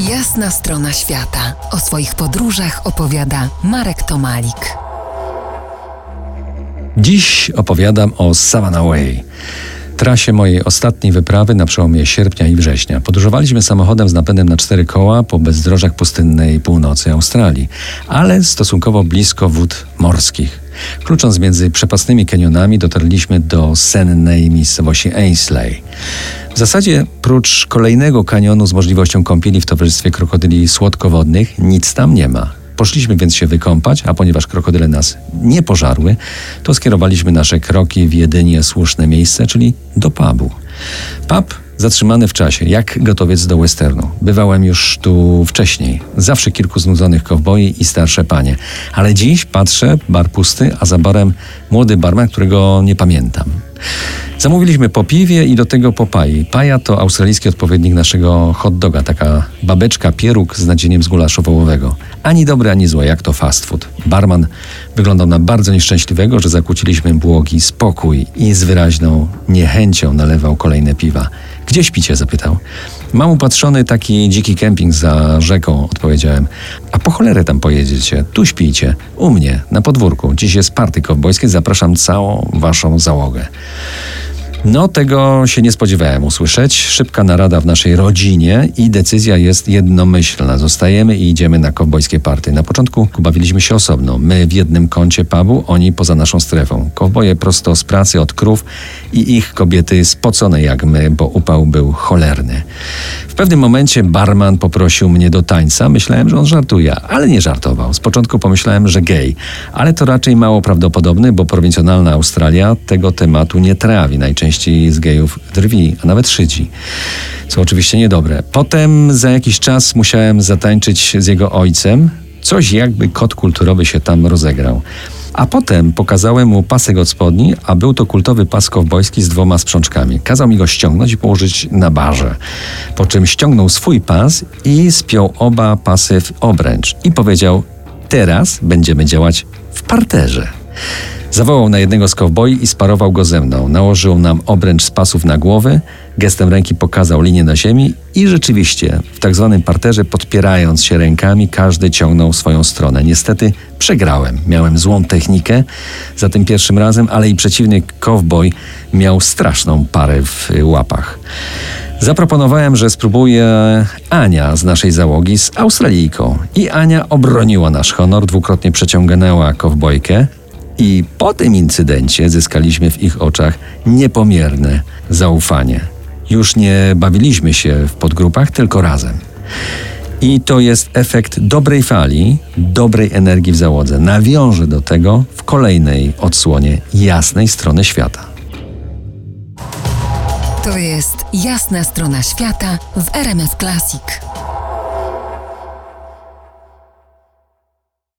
Jasna strona świata. O swoich podróżach opowiada Marek Tomalik. Dziś opowiadam o Savannah Way. Trasie mojej ostatniej wyprawy na przełomie sierpnia i września. Podróżowaliśmy samochodem z napędem na cztery koła po bezdrożach pustynnej północy Australii, ale stosunkowo blisko wód morskich. Klucząc między przepastnymi kanionami dotarliśmy do sennej miejscowości Ainsley. W zasadzie, prócz kolejnego kanionu z możliwością kąpieli w towarzystwie krokodyli słodkowodnych, nic tam nie ma. Poszliśmy więc się wykąpać, a ponieważ krokodyle nas nie pożarły, to skierowaliśmy nasze kroki w jedynie słuszne miejsce, czyli do pubu. Pub zatrzymany w czasie, jak gotowiec do westernu. Bywałem już tu wcześniej. Zawsze kilku znudzonych kowboi i starsze panie. Ale dziś patrzę, bar pusty, a za barem młody barman, którego nie pamiętam. Zamówiliśmy po piwie i do tego po pai. Paja to australijski odpowiednik naszego hot doga, taka babeczka pieróg z nadzieniem z gulaszu wołowego. Ani dobre, ani złe, jak to fast food. Barman wyglądał na bardzo nieszczęśliwego, że zakłóciliśmy błogi spokój i z wyraźną niechęcią nalewał kolejne piwa. Gdzie śpicie? zapytał. Mam upatrzony taki dziki kemping za rzeką, odpowiedziałem. A po cholerę tam pojedziecie? Tu śpijcie. U mnie, na podwórku. Dziś jest party kowbojskie, zapraszam całą waszą załogę. No, tego się nie spodziewałem usłyszeć. Szybka narada w naszej rodzinie i decyzja jest jednomyślna. Zostajemy i idziemy na kowbojskie party. Na początku bawiliśmy się osobno. My w jednym kącie pubu, oni poza naszą strefą. Kowboje prosto z pracy od krów i ich kobiety spocone jak my, bo upał był cholerny. W pewnym momencie barman poprosił mnie do tańca. Myślałem, że on żartuje, ale nie żartował. Z początku pomyślałem, że gej, ale to raczej mało prawdopodobne, bo prowincjonalna Australia tego tematu nie trawi. Najczęściej części z gejów drwi, a nawet szydzi. Co oczywiście niedobre. Potem za jakiś czas musiałem zatańczyć z jego ojcem. Coś jakby kod kulturowy się tam rozegrał. A potem pokazałem mu pasek od spodni, a był to kultowy pas kowbojski z dwoma sprzączkami. Kazał mi go ściągnąć i położyć na barze. Po czym ściągnął swój pas i spiął oba pasy w obręcz. I powiedział, teraz będziemy działać w parterze. Zawołał na jednego z kowboi i sparował go ze mną. Nałożył nam obręcz z pasów na głowy, gestem ręki pokazał linię na ziemi i rzeczywiście w tak zwanym parterze, podpierając się rękami, każdy ciągnął swoją stronę. Niestety przegrałem. Miałem złą technikę za tym pierwszym razem, ale i przeciwnik kowboj miał straszną parę w łapach. Zaproponowałem, że spróbuję Ania z naszej załogi z Australijką. I Ania obroniła nasz honor, dwukrotnie przeciągnęła kowbojkę, i po tym incydencie zyskaliśmy w ich oczach niepomierne zaufanie. Już nie bawiliśmy się w podgrupach, tylko razem. I to jest efekt dobrej fali, dobrej energii w załodze. Nawiążę do tego w kolejnej odsłonie jasnej strony świata. To jest jasna strona świata w RMF Classic.